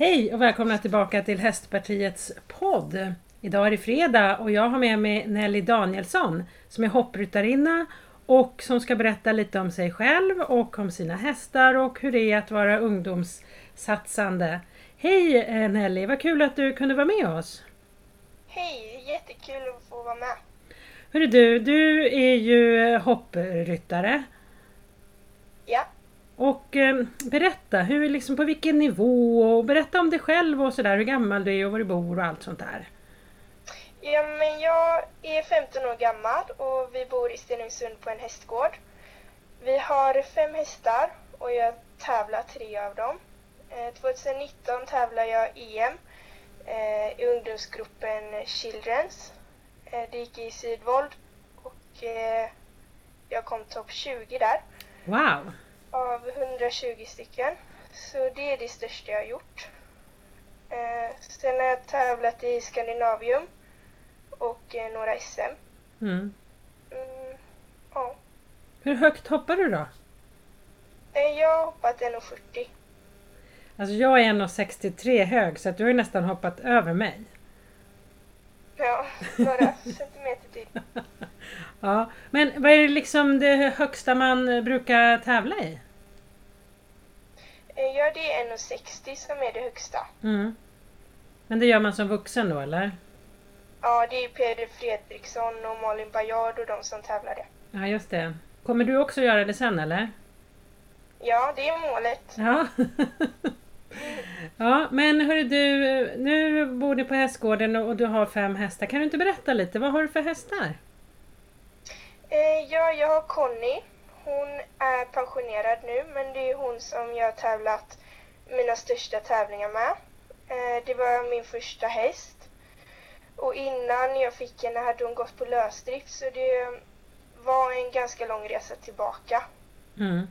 Hej och välkomna tillbaka till Hästpartiets podd. Idag är det fredag och jag har med mig Nelly Danielsson som är hoppryttarinna och som ska berätta lite om sig själv och om sina hästar och hur det är att vara ungdomssatsande. Hej eh, Nelly, vad kul att du kunde vara med oss! Hej, jättekul att få vara med! Hörru du, du är ju hoppryttare. Ja. Och eh, berätta, hur, liksom, på vilken nivå och berätta om dig själv och sådär, hur gammal du är och var du bor och allt sånt där. Ja, men jag är 15 år gammal och vi bor i Stenungsund på en hästgård. Vi har fem hästar och jag tävlar tre av dem. Eh, 2019 tävlar jag EM eh, i ungdomsgruppen Childrens. Eh, det gick i Sydvold och eh, jag kom topp 20 där Wow! Av 120 stycken. Så det är det största jag har gjort. Eh, sen har jag tävlat i Skandinavium och eh, några SM. Mm. Mm, ja. Hur högt hoppar du då? Eh, Jag har hoppat 1,40. Alltså jag är 1,63 hög så att du har nästan hoppat över mig. Ja, några centimeter till. Ja, men vad är det liksom det högsta man brukar tävla i? Ja, det är 1,60 som är det högsta. Mm. Men det gör man som vuxen då eller? Ja, det är Peder Fredriksson och Malin Bajard och de som tävlade. Ja just det. Kommer du också göra det sen eller? Ja, det är målet. Ja. ja, men hörru du, nu bor du på hästgården och du har fem hästar. Kan du inte berätta lite? Vad har du för hästar? Eh, Ja, jag har Conny. Hon är pensionerad nu, men det är hon som jag har tävlat mina största tävlingar med. Eh, Det var min första häst. Och innan jag fick henne hade hon gått på lösdrift, så det var en ganska lång resa tillbaka. Mm.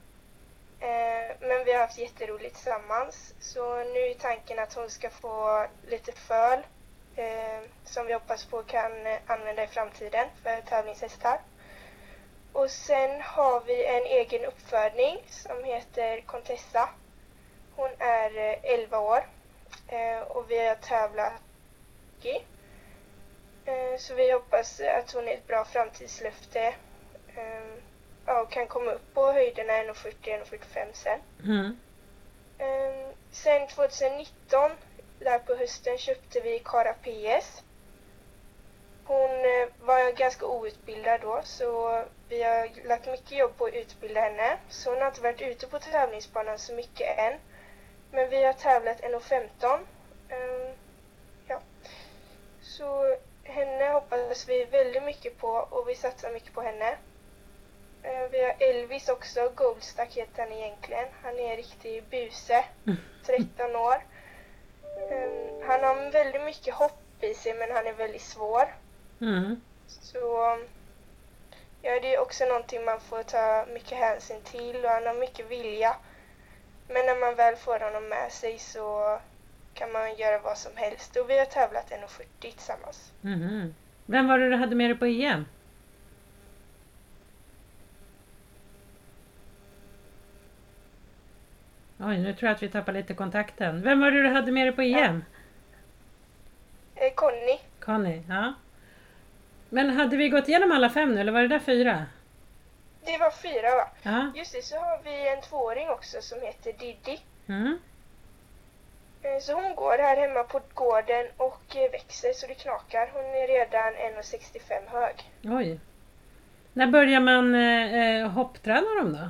Eh, Men vi har haft jätteroligt tillsammans. Så nu är tanken att hon ska få lite föl eh, som vi hoppas på kan använda i framtiden för tävlingshästar. Och sen har vi en egen uppfödning som heter Contessa. Hon är eh, 11 år eh, och vi har tävlat. Eh, Så vi hoppas att hon är ett bra framtidslöfte eh, ja, och kan komma upp på höjderna 1,40-1,45 sen. Mm. Ehm, sen 2019, där på hösten, köpte vi Kara PS. Hon eh, var ganska outbildad då, så vi har lagt mycket jobb på att utbilda henne. Så hon har inte varit ute på tävlingsbanan så mycket än. Men vi har tävlat 1,15. Ehm, ja. Så henne hoppas vi väldigt mycket på och vi satsar mycket på henne. Eh, Vi har Elvis också, Goldstack heter han egentligen. Han är en riktig buse, 13 år. Eh, Han har väldigt mycket hopp i sig men han är väldigt svår. Mm. Så ja, det är också någonting man får ta mycket hänsyn till och han har mycket vilja. Men när man väl får honom med sig så kan man göra vad som helst. Och vi har tävlat 1,40 tillsammans. Mhm. Vem var det du hade med dig på EM? Oj, nu tror jag att vi tappar lite kontakten. Vem var det du hade med dig på EM? Eh, Conny, Conny, ja. Men hade vi gått igenom alla fem nu eller var det där fyra? det var fyra va? Ja. Just det, så har vi en tvååring också som heter Diddy. Mm. Eh, Så hon går här hemma på gården och eh, växer så det knakar. Hon är redan 1,65 hög. Oj. När börjar man eh, eh, hoppträna dem då?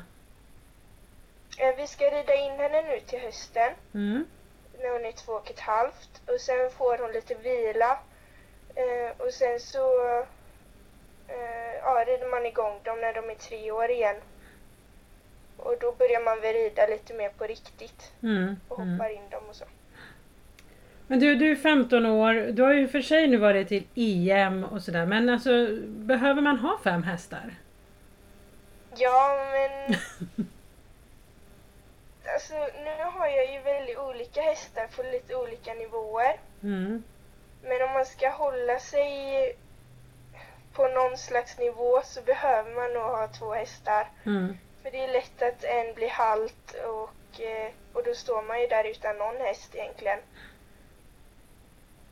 Vi ska rida in henne nu till hösten Mm. när hon är två och ett halvt och sen får hon lite vila Eh, och sen så eh, ja, rider man igång dem när de är tre år igen. Och då börjar man väl rida lite mer på riktigt Mm. och Mm. hoppar in dem och så. Men du, du är 15 år. Du har ju för sig nu varit till EM och sådär. Men alltså, behöver man ha fem hästar? Ja, men alltså nu har jag ju väldigt olika hästar på lite olika nivåer. Mm. Men om man ska hålla sig på någon slags nivå så behöver man nog ha två hästar. Mm. För det är lätt att en blir halt och eh, och då står man ju där utan någon häst egentligen.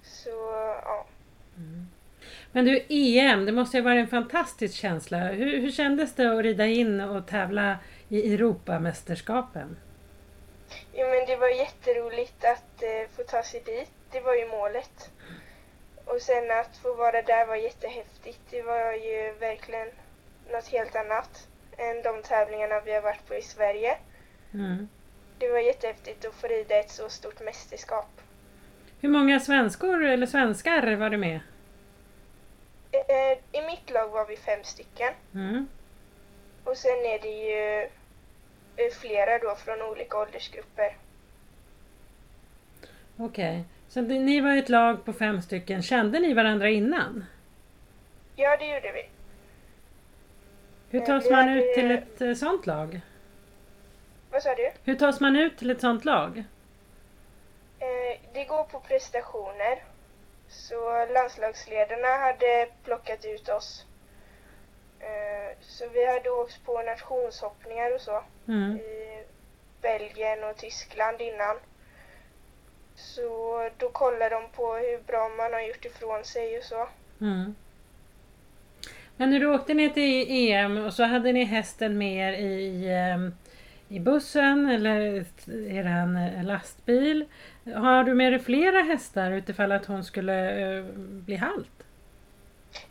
Så ja. Men du, EM, det måste ju vara en fantastisk känsla. Hur, hur kändes det att rida in och tävla i Europamästerskapen? Jo men det var jätteroligt att eh, få ta sig dit. Det var ju målet. Och sen att få vara där var jättehäftigt. Det var ju verkligen något helt annat än de tävlingarna vi har varit på i Sverige. Mm. Det var jättehäftigt att få rida ett så stort mästerskap. Hur många svenskor eller svenskar var du med? Eh, I mitt lag var vi fem stycken. Mm. Och sen är det ju eh, flera då från olika åldersgrupper. Okej, så ni var ett lag på fem stycken. Kände ni varandra innan? Ja, det gjorde vi. Hur Eh, tas vi man hade- ut till ett eh, sånt lag? Vad sa du? Hur tas man ut till ett sånt lag? Eh, det går på prestationer. Så landslagsledarna hade plockat ut oss. Eh, så vi hade åkt på nationshoppningar och så Mm. i Belgien och Tyskland innan. Så då kollar de på hur bra man har gjort ifrån sig och så. Mm. Men när du åkte ner till EM och så hade ni hästen med er i, ehm, i bussen eller i en eh, lastbil. Har du med dig flera hästar utifall att hon skulle eh, bli halt?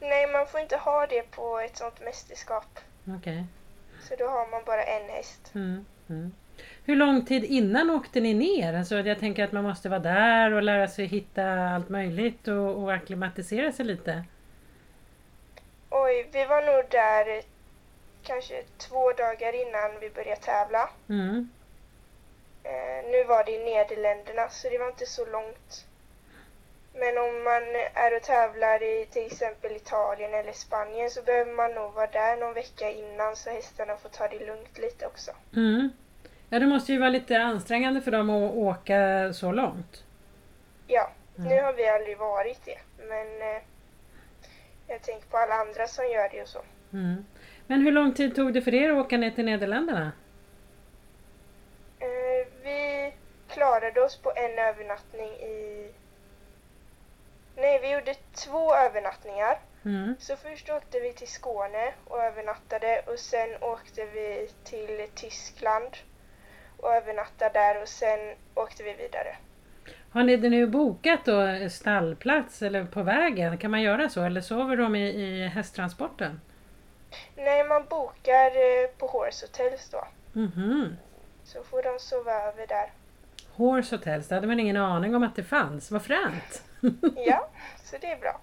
Nej, man får inte ha det på ett sånt mästerskap. Okej. Så då har man bara en häst. Mm. Mm. Hur lång tid innan åkte ni ner? Alltså jag tänker att man måste vara där och lära sig hitta allt möjligt och, och acklimatisera sig lite. Oj, vi var nog där kanske två dagar innan vi började tävla. Mm. Eh, nu var det i Nederländerna så det var inte så långt. Men om man är och tävlar i till exempel Italien eller Spanien så behöver man nog vara där någon vecka innan så hästarna får ta det lugnt lite också. Mm. Ja, det måste ju vara lite ansträngande för dem att åka så långt. Ja, Mm. nu har vi aldrig varit det men eh, jag tänker på alla andra som gör det och så. Mm. Men hur lång tid tog det för er att åka ner till Nederländerna? Eh, vi klarade oss på en övernattning i... Nej, vi gjorde två övernattningar. Mm. Så först åkte vi till Skåne och övernattade och sen åkte vi till Tyskland och övernattade där och sen åkte vi vidare. Har ni det nu bokat då stallplats eller på vägen? Kan man göra så? Eller sover de i, i hästtransporten? Nej, man bokar eh, på Horse Hotels då. Mhm. Så får de sova över där. Horse Hotels, det hade man ingen aning om att det fanns. Vad fränt! Ja, så det är bra.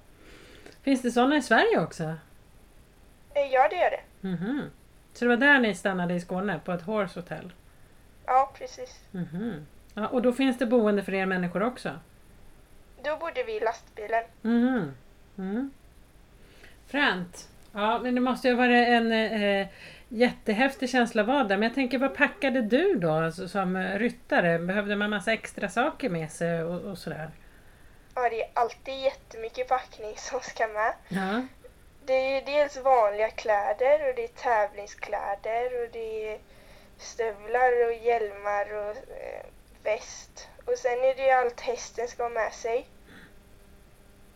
Finns det sådana i Sverige också? Eh, Ja, det gör det. Mhm. Så det var där ni stannade i Skåne, på ett Horse Hotel? Ja, precis. Mhm. Ja, och då finns det boende för er människor också? Då bodde vi i lastbilen. Mhm. Mm. Fränt! Ja, men det måste ju varit en eh, jättehäftig känsla att vara där. Men jag tänker, vad packade du då alltså, som ryttare? Behövde man massa extra saker med sig och, och sådär? Ja, det är alltid jättemycket packning som ska med. Ja. Det är dels vanliga kläder och det är tävlingskläder och det är stövlar och hjälmar och eh, väst. Och sen är det ju allt hästen ska ha med sig.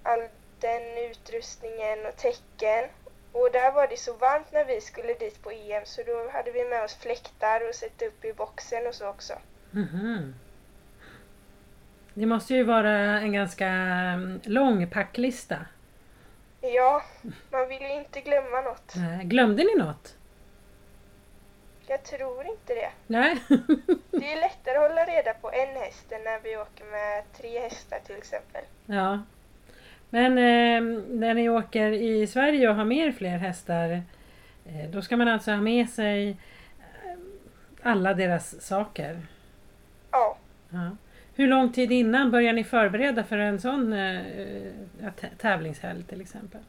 All den utrustningen och tecken. Och där var det så varmt när vi skulle dit på EM så då hade vi med oss fläktar och sätta upp i boxen och så också. Mhm. Det måste ju vara en ganska mm, lång packlista. Ja, man vill ju inte glömma något. Glömde ni något? Jag tror inte det. Nej? Det är lättare att hålla reda på en häst än när vi åker med tre hästar till exempel. ja. Men eh, när ni åker i Sverige och har med er fler hästar eh, då ska man alltså ha med sig eh, alla deras saker? Ja, Ja. Hur lång tid innan börjar ni förbereda för en sån eh, tä- tävlingshelg till exempel?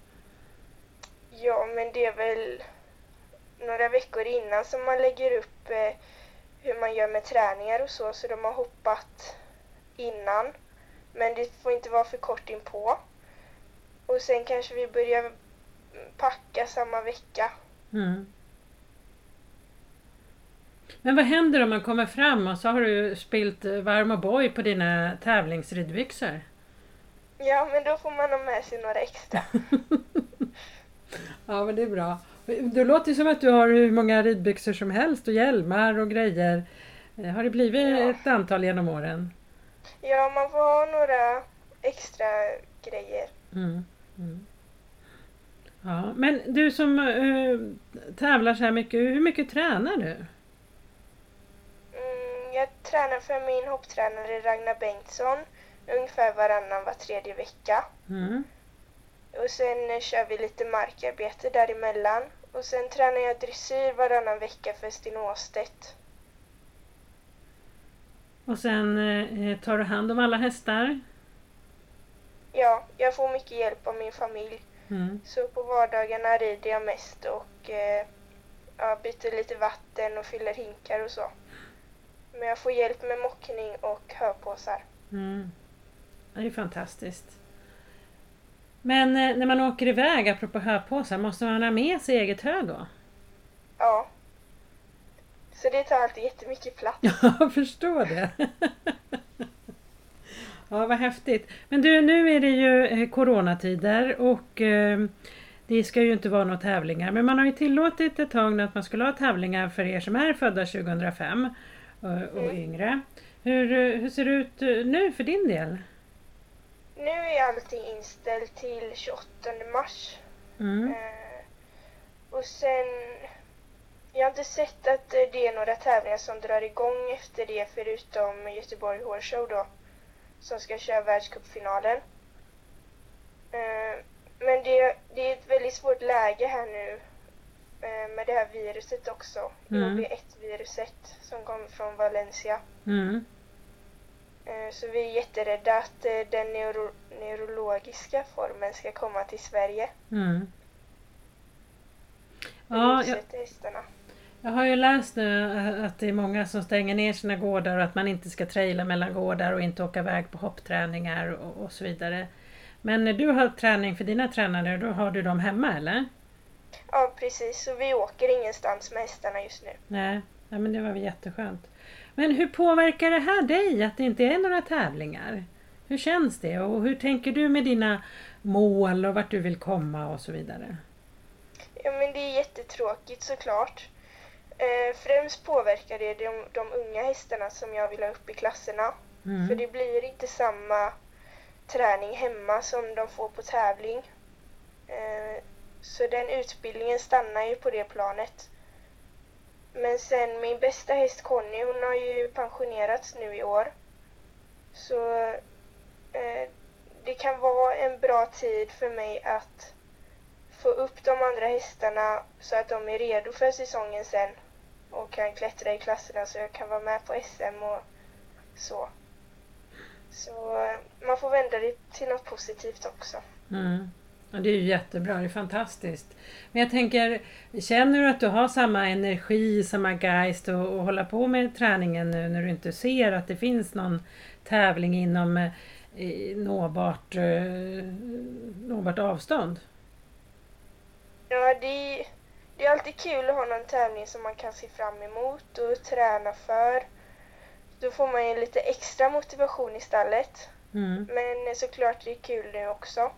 ja men det är väl några veckor innan som man lägger upp eh, hur man gör med träningar och så, så de har hoppat innan. Men det får inte vara för kort inpå. Och sen kanske vi börjar packa samma vecka. Mm. Men vad händer om man kommer fram och så har du spilt varm O'boy på dina tävlingsridbyxor? Ja, men då får man ha med sig några extra. ja, men det är bra. Det låter som att du har hur många ridbyxor som helst och hjälmar och grejer. Eh, har det blivit ja. ett antal genom åren? Ja, man får ha några extra grejer. Mm. Mm. Ja, men du som uh, tävlar så här mycket, hur mycket tränar du? Mm, jag tränar för min hopptränare Ragnar Bengtsson ungefär varannan var tredje vecka. Mm. Och sen uh, kör vi lite markarbete däremellan. Och sen tränar jag dressyr varannan vecka för Sten Åstedt. Och sen eh, tar du hand om alla hästar? Ja, jag får mycket hjälp av min familj. Mm. Så på vardagarna rider jag mest och eh, ja, byter lite vatten och fyller hinkar och så. Men jag får hjälp med mockning och hörpåsar. Mm. Det är fantastiskt. Men eh, när man åker iväg, apropå hörpåsar, måste man ha med sig eget hö då? Ja. Så det tar alltid jättemycket plats. Ja, jag förstår det. ja, vad häftigt. Men du, nu är det ju eh, coronatider och eh, det ska ju inte vara några tävlingar. Men man har ju tillåtit ett tag nu att man skulle ha tävlingar för er som är födda 2005 och, och mm. yngre. Hur, hur ser det ut nu för din del? Nu är allting inställt till 28 mars. Mm. Eh, och sen... Jag har inte sett att det är några tävlingar som drar igång efter det förutom Göteborg Horse Show då. Som ska köra världscupfinalen. Eh, men det, det, är ett väldigt svårt läge här nu eh, med det här viruset också. Mm. HB1-viruset som kommer från Valencia. Mm. Eh, så vi är jätterädda att eh, den neuro neurologiska formen ska komma till Sverige. Mm. Ja, jag, jag har ju läst nu eh, att det är många som stänger ner sina gårdar och att man inte ska traila mellan gårdar och inte åka iväg på hoppträningar och, och så vidare. Men när du har träning för dina tränare, då har du dem hemma eller? Ja precis, så vi åker ingenstans med hästarna just nu. Nej, ja, men det var väl jätteskönt. Men hur påverkar det här dig att det inte är några tävlingar? Hur känns det och hur tänker du med dina mål och vart du vill komma och så vidare? Ja men det är jättetråkigt såklart. Eh, främst påverkar det de, de unga hästarna som jag vill ha upp i klasserna. Mm. För det blir inte samma träning hemma som de får på tävling. Eh, så den utbildningen stannar ju på det planet. Men sen min bästa häst Conny, hon har ju pensionerats nu i år. Så eh, det kan vara en bra tid för mig att få upp de andra hästarna så att de är redo för säsongen sen och kan klättra i klasserna så jag kan vara med på SM och så. Så eh, man får vända det till något positivt också. Mm. Ja, det är ju jättebra, det är fantastiskt. Men jag tänker, känner du att du har samma energi, samma geist och, och hålla på med träningen nu när du inte ser att det finns någon tävling inom eh, nåbart, eh, nåbart avstånd? Ja, det, det är alltid kul att ha någon tävling som man kan se fram emot och träna för. Då får man ju lite extra motivation i stallet. Mm. Men såklart det är kul nu också.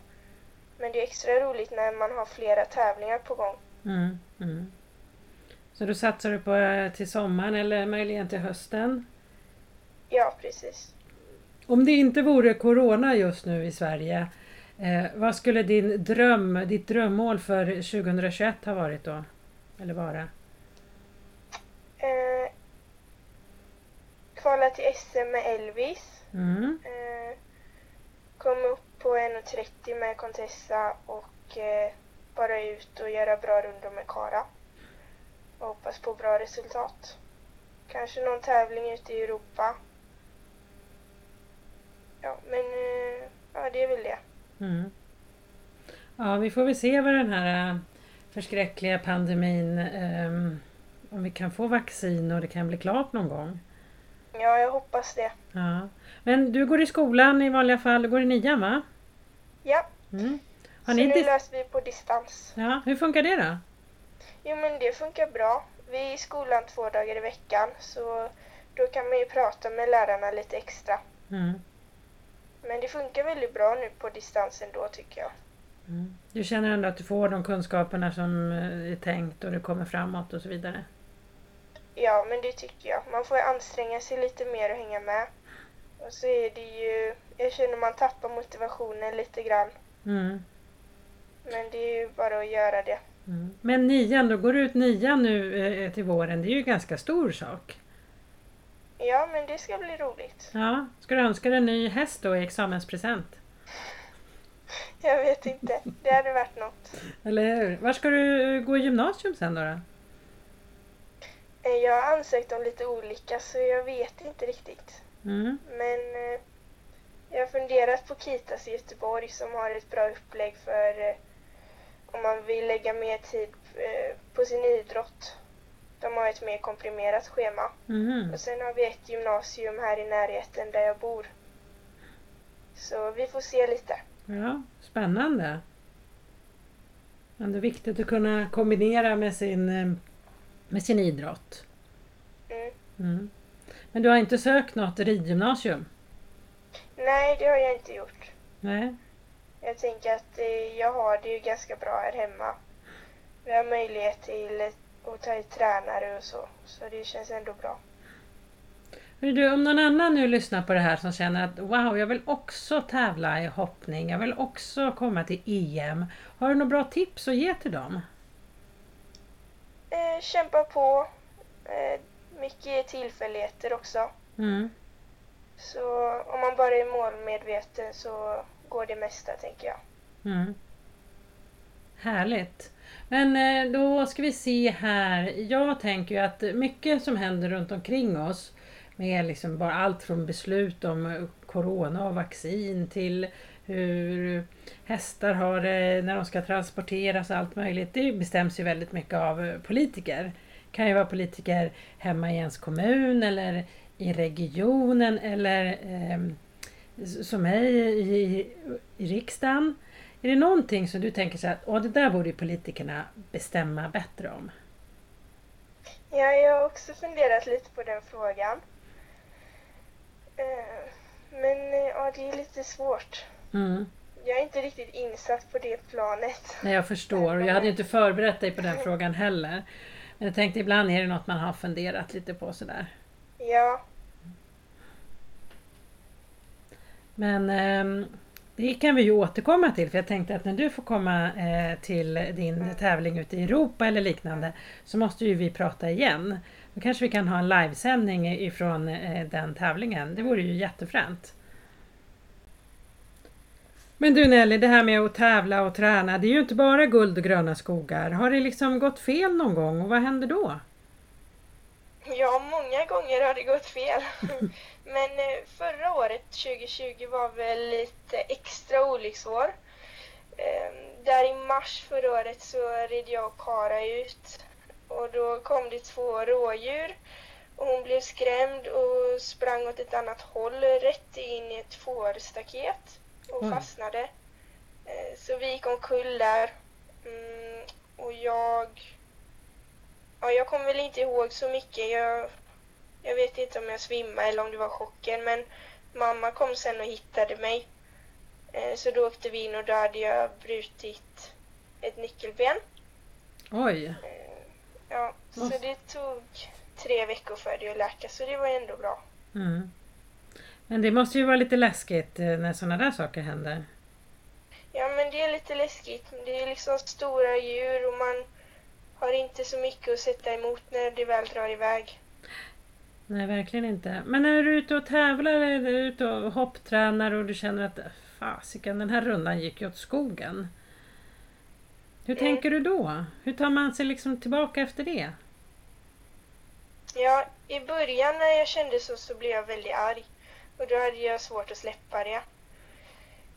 Men det är extra roligt när man har flera tävlingar på gång. Mm, mm. Så då satsar du på eh, till sommaren eller möjligen till hösten? Ja, precis. Om det inte vore Corona just nu i Sverige, eh, vad skulle din dröm, ditt drömmål för 2021 ha varit då? Eller vara? Eh, kvala till SM med Elvis. Mm. Eh, på 1.30 med Contessa och eh, bara ut och göra bra rundor med Kara. Och hoppas på bra resultat. Kanske någon tävling ute i Europa. Ja, men eh, ja, det är väl det. Mm. Ja, vi får väl se vad den här äh, förskräckliga pandemin, um, om vi kan få vaccin och det kan bli klart någon gång. Ja, jag hoppas det. Ja. Men du går i skolan i vanliga fall, du går i nian va? Ja. Mm. Så nu löser vi på distans. Ja, hur funkar det då? Jo men det funkar bra. vi är i skolan två dagar i veckan så då kan man ju prata med lärarna lite extra. Mm. Men det funkar väldigt bra nu på distansen då tycker jag. Mm. Du känner ändå att du får de kunskaperna som eh, är tänkt och du kommer framåt och så vidare? Ja, men det tycker jag. Man får anstränga sig lite mer och hänga med. Och så är det ju, jag känner man tappar motivationen lite grann. Mm. Men det är ju bara att göra det. Mm. Men nian, då går du ut nian nu eh, till våren. Det är ju en ganska stor sak. Ja, men det ska bli roligt. Ja, ska du önska dig en ny häst då i examenspresent? Jag vet inte. Det hade varit något. Eller hur? Var ska du eh, gå i gymnasium sen då? då? Eh, Jag har ansökt om lite olika så jag vet inte riktigt. Mm. Men eh, jag har funderat på Kitas i Göteborg som har ett bra upplägg för eh, om man vill lägga mer tid eh, på sin idrott. De har ett mer komprimerat schema. Mhm. Och sen har vi ett gymnasium här i närheten där jag bor. Så vi får se lite. Ja, spännande. Ändå viktigt att kunna kombinera med sin, eh, med sin idrott. Mm. Mm. Men du har inte sökt något ridgymnasium? Nej, det har jag inte gjort. Nej. Jag tänker att eh, jag har det ju ganska bra här hemma. Vi har möjlighet till att ta hit tränare och så. Så det känns ändå bra. Hörru Du, om någon annan nu lyssnar på det här som känner att wow, jag vill också tävla i hoppning, jag vill också komma till EM. Har du några bra tips att ge till dem? Eh, kämpa på. Eh, mycket tillfälligheter också. Mm. Så om man bara är målmedveten så går det mesta tänker jag. Mm. Härligt. Men eh, då ska vi se här. Jag tänker ju att mycket som händer runt omkring oss med liksom bara allt från beslut om eh, corona och vaccin till hur hästar har det när de ska transporteras och allt möjligt. Det bestäms ju väldigt mycket av eh, politiker. Kan ju vara politiker hemma i ens kommun eller i regionen eller ehm, som mig i, i riksdagen. Är det någonting som du tänker så här, Åh, det där borde politikerna bestämma bättre om? Ja, jag har också funderat lite på den frågan. Eh, men eh, ja, det är lite svårt. Mm. Jag är inte riktigt insatt på det planet. Nej, jag förstår och jag hade inte förberett dig på den frågan heller. Men jag tänkte ibland är det något man har funderat lite på sådär. Ja, Men ehm, det kan vi ju återkomma till för jag tänkte att när du får komma eh, till din tävling ute i Europa eller liknande så måste ju vi prata igen. Då kanske vi kan ha en livesändning ifrån eh, den tävlingen. Det vore ju jättefränt. Men du Nelly, det här med att tävla och träna, det är ju inte bara guld och gröna skogar. Har det liksom gått fel någon gång och vad händer då? ja, många gånger har det gått fel. Men eh, förra året, 2020, var väl lite extra olycksår. Ehm, där i mars förra året så red jag och Kara ut och då kom det två rådjur och hon blev skrämd och sprang åt ett annat håll rätt in i ett fårstaket och Oj. fastnade. Eh, Så vi gick omkull där mm, och jag Ja, jag kommer väl inte ihåg så mycket. Jag, jag vet inte om jag svimmade eller om det var chocken, men mamma kom sen och hittade mig. Eh, Så då åkte vi in och då hade jag brutit ett nyckelben. Oj! Eh, Ja, så det tog tre veckor för det att läka, så det var ändå bra. Mm. Men det måste ju vara lite läskigt eh, när sådana där saker händer. Ja, men det är lite läskigt. Det är liksom stora djur och man har inte så mycket att sätta emot när det väl drar iväg. Nej, verkligen inte. Men när du är ute och tävlar är du ute och hopptränar och du känner att fasiken, den här rundan gick ju åt skogen. Hur Mm. tänker du då? Hur tar man sig liksom tillbaka efter det? Ja, i början när jag kände så, så blev jag väldigt arg. Och då hade jag svårt att släppa det.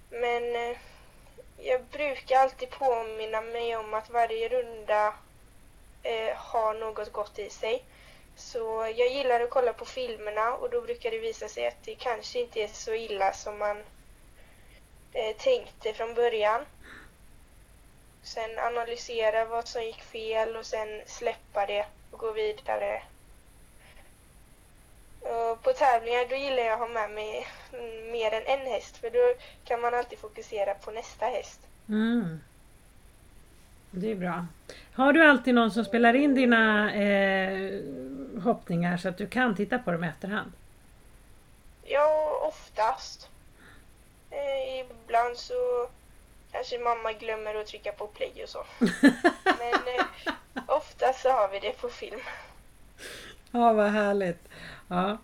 Men eh, jag brukar alltid påminna mig om att varje runda eh, har något gott i sig. Så jag gillar att kolla på filmerna och då brukar det visa sig att det kanske inte är så illa som man eh, tänkte från början. Sen analysera vad som gick fel och sen släppa det och gå vidare. Och på tävlingar då gillar jag att ha med mig mer än en häst för då kan man alltid fokusera på nästa häst. Mm. Det är bra. Har du alltid någon som spelar in dina eh, hoppningar så att du kan titta på dem i efterhand? Ja, oftast. Eh, ibland så kanske mamma glömmer att trycka på play och så. Men eh, oftast så har vi det på film. Ja, vad härligt. Ja.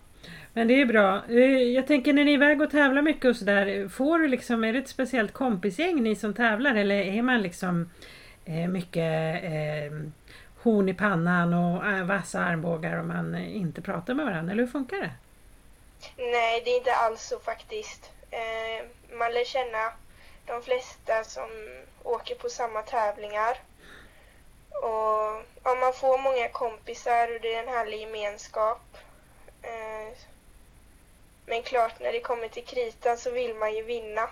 Men det är bra. Eh, jag tänker när ni är iväg och tävlar mycket och sådär, får du liksom, är det ett speciellt kompisgäng ni som tävlar eller är man liksom eh, mycket eh, horn i pannan och eh, vassa armbågar och man inte pratar med varandra, eller hur funkar det? Nej, det är inte alls så faktiskt. Eh, man lär känna de flesta som åker på samma tävlingar. Och ja, man får många kompisar och det är en härlig gemenskap. Eh, men klart, när det kommer till kritan så vill man ju vinna.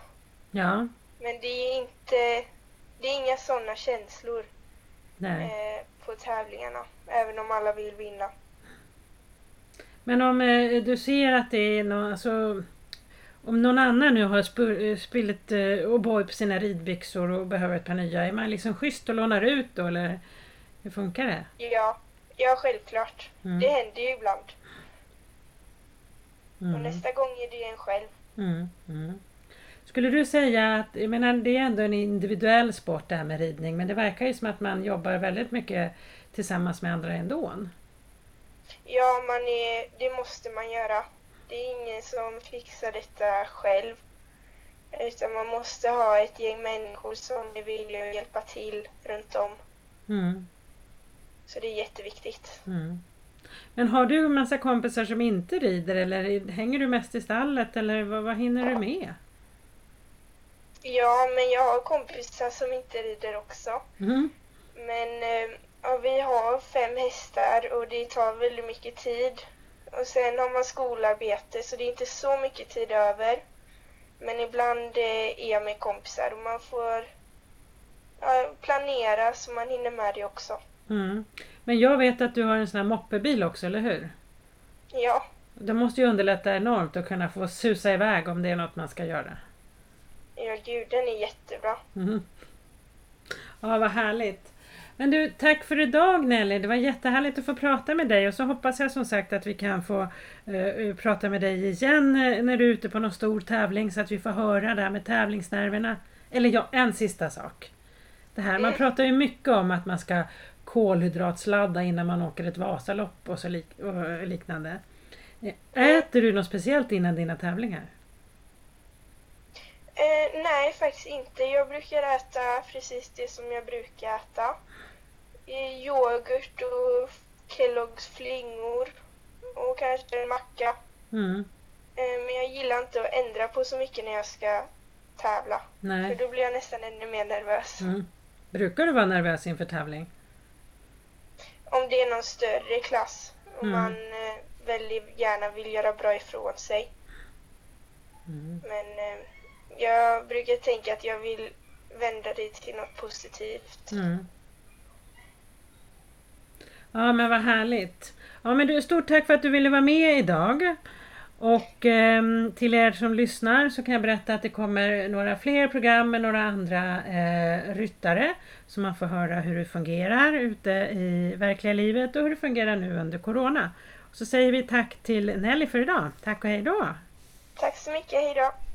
Ja. Men det är inte, det är inga sådana känslor Nej. eh, på tävlingarna, även om alla vill vinna. Men om eh, du ser att det är någon, alltså, om någon annan nu har sp- spillit eh, O'boy på sina ridbyxor och behöver ett par nya, är man liksom schysst och lånar ut då eller hur funkar det? Ja, ja självklart. Mm. Det händer ju ibland. Och Mm. nästa gång är det en själv. Mm. Mm. Skulle du säga att, jag menar det är ändå en individuell sport det här med ridning men det verkar ju som att man jobbar väldigt mycket tillsammans med andra ändå. Ja, man är, det måste man göra. Det är ingen som fixar detta själv. Utan man måste ha ett gäng människor som är villiga att hjälpa till runt om. Mm. Så det är jätteviktigt. Mm. Men har du en massa kompisar som inte rider eller hänger du mest i stallet eller vad, vad hinner du med? Ja, men jag har kompisar som inte rider också. Mm. Men eh, ja, vi har fem hästar och det tar väldigt mycket tid. Och sen har man skolarbete så det är inte så mycket tid över. Men ibland eh, är jag med kompisar och man får ja, planera så man hinner med det också. Mm. Men jag vet att du har en sån här moppebil också, eller hur? Ja, Det måste ju underlätta enormt att kunna få susa iväg om det är något man ska göra. ja gud den är jättebra. Mm. Ja, vad härligt. Men du, tack för idag Nelly. Det var jättehärligt att få prata med dig och så hoppas jag som sagt att vi kan få eh, prata med dig igen eh, när du är ute på någon stor tävling så att vi får höra det här med tävlingsnerverna. Eller ja, en sista sak. Det här, man Mm. pratar ju mycket om att man ska kolhydratsladda innan man åker ett Vasalopp och så lik- och liknande. Eh, Äter du något speciellt innan dina tävlingar? Eh, nej, faktiskt inte. Jag brukar äta precis det som jag brukar äta. Yoghurt och Kelloggs flingor och kanske en macka. Mm. Eh, men jag gillar inte att ändra på så mycket när jag ska tävla. För Nej. då blir jag nästan ännu mer nervös. Mm. Brukar du vara nervös inför tävling? Om det är någon större klass och Mm. man eh, väldigt gärna vill göra bra ifrån sig. Mm. Men eh, jag brukar tänka att jag vill vända det till något positivt. Mm. Ja men vad härligt. Ja men du, stort tack för att du ville vara med idag. Och eh, till er som lyssnar så kan jag berätta att det kommer några fler program med några andra eh, ryttare. Så man får höra hur det fungerar ute i verkliga livet och hur det fungerar nu under Corona. Så säger vi tack till Nelly för idag. Tack och hej då! Tack så mycket, hejdå!